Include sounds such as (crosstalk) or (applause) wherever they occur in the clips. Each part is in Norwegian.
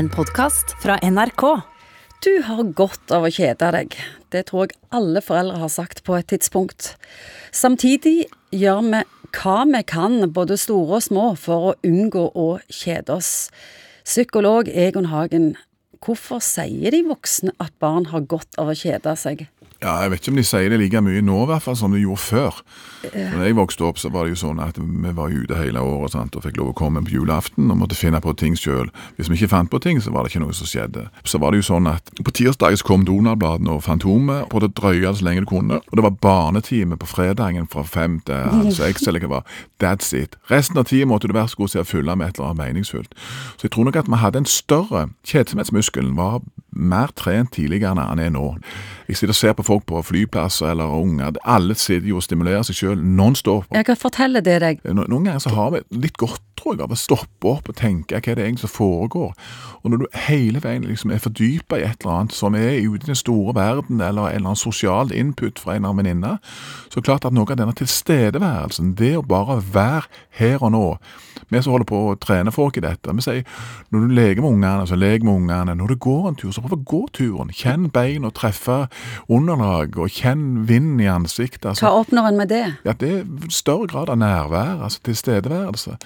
en podkast fra NRK. Du har godt av å kjede deg. Det tror jeg alle foreldre har sagt på et tidspunkt. Samtidig gjør vi hva vi kan, både store og små, for å unngå å kjede oss. Psykolog Egon Hagen, hvorfor sier de voksne at barn har godt av å kjede seg? Ja, Jeg vet ikke om de sier det like mye nå i hvert fall som de gjorde før. Når jeg vokste opp, så var det jo sånn at vi var ute hele året sant, og fikk lov å komme på julaften og måtte finne på ting sjøl. Hvis vi ikke fant på ting, så var det ikke noe som skjedde. Så var det jo sånn at på tirsdag kom Donald-bladene og Fantomet, og det drøya så lenge det kunne. Og det var barnetime på fredagen fra fem til halv seks, eller hva det var. That's it. Resten av tida måtte du være så god til å fylle med et eller annet meningsfullt. Så jeg tror nok at vi hadde en større Kjedsomhetsmuskelen var mer trent tidligere enn han er nå. Jeg sitter og ser på folk på flyplasser eller unger. Alle sitter jo og stimulerer seg sjøl non-stop. Jeg kan fortelle det deg. No- Noen ganger så har vi litt godt, tror jeg, av å stoppe opp og tenke hva det egentlig som foregår. Og når du hele veien liksom er fordypa i et eller annet som er ute i den store verden, eller en eller annen sosial input fra en eller annen venninne, så er det klart at noe av denne tilstedeværelsen, det å bare være her og nå Vi som holder på å trene folk i dette, vi sier når du leker med ungene, så lek med ungene. Når du går en tur, så prøv å gå turen. Kjenn bein og treffe underlag, og kjenn vinden i ansiktet. altså. Hva oppnår en med det? Ja, det er større grad av nærvær, altså tilstedeværelse.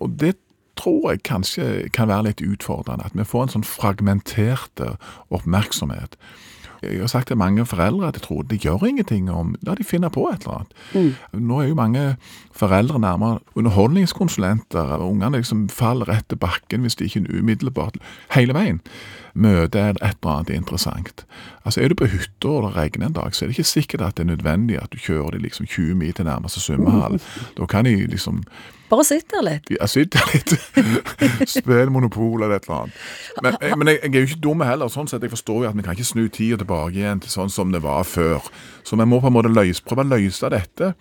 Og det tror jeg kanskje kan være litt utfordrende, at vi får en sånn fragmenterte oppmerksomhet. Jeg har sagt til mange foreldre at jeg tror det gjør ingenting om ja, de finner på et eller annet. Nå er jo mange foreldre nærmere underholdningskonsulenter. Ungene liksom faller rett til bakken hvis de ikke umiddelbart hele veien møter et eller annet interessant. Altså Er du på hytta og det regner en dag, så er det ikke sikkert at det er nødvendig at du kjører de liksom 20 mil til nærmeste svømmehall. (laughs) Da kan de liksom Bare sitt der litt. jeg sitter litt (laughs) Spill monopol eller et eller annet. Men, jeg, men jeg, jeg er jo ikke dum heller. sånn sett Jeg forstår jo at vi kan ikke snu tida tilbake igjen til sånn som det var før. Så vi må på en måte løse, prøve å løse dette.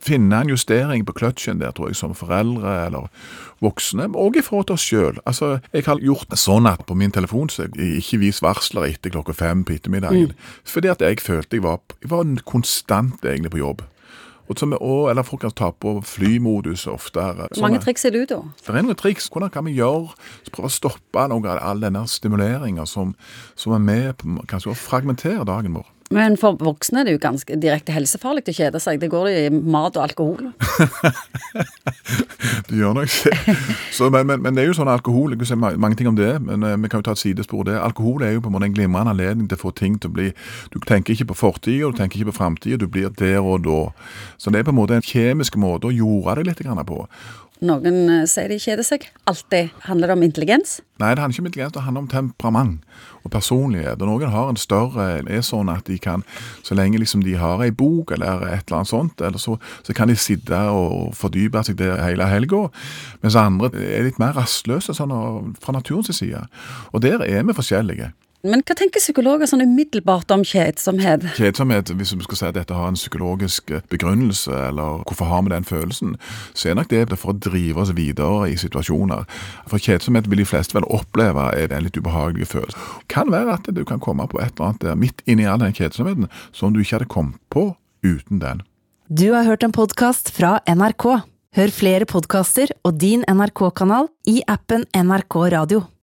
Finne en justering på kløtsjen der, tror jeg, som foreldre eller voksne, og i forhold til oss sjøl. Altså, jeg har gjort det sånn at på min telefon så jeg ikke vis varsler etter klokka fem på ettermiddagen. Fordi at jeg følte jeg var, jeg var konstant egentlig på jobb. Og som, og, eller folk kan ta på flymodus oftere. Hvor mange triks er du, da? Det er noen triks. Hvordan kan vi gjøre så prøve å stoppe noe av all denne stimuleringa som, som er med på kanskje å fragmentere dagen vår? Men for voksne er det jo ganske direkte helsefarlig å kjede seg. Det går i mat og alkohol. (laughs) Det gjør nok. Så, men, men, men det er jo sånn alkohol Jeg kan si mange ting om det, men uh, vi kan jo ta et sidespor. det. Alkohol er jo på en måte en glimrende anledning til å få ting til å bli Du tenker ikke på fortida, du tenker ikke på framtida, du blir der og da. Så det er på en måte en kjemisk måte å jorde det litt på. Noen eh, sier de kjeder seg. Alltid. Handler det om intelligens? Nei, det handler ikke om intelligens, det handler om temperament og personlighet. Og noen har en større er sånn at de kan, så lenge liksom de har ei bok eller et eller annet sånt, eller så, så kan de sitte og fordype seg der hele helga. Mens andre er litt mer rastløse sånn, fra naturens side. Og der er vi forskjellige. Men hva tenker psykologer sånn umiddelbart om kjedsomhet? Kjedsomhet, hvis vi skal si at dette har en psykologisk begrunnelse, eller hvorfor har vi den følelsen, så er nok det for å drive oss videre i situasjoner. For kjedsomhet vil de fleste vel oppleve er en litt ubehagelig følelse. Kan være at du kan komme på et eller annet der midt inni all den kjedsomheten som du ikke hadde kommet på uten den. Du har hørt en podkast fra NRK. Hør flere podkaster og din NRK-kanal i appen NRK Radio.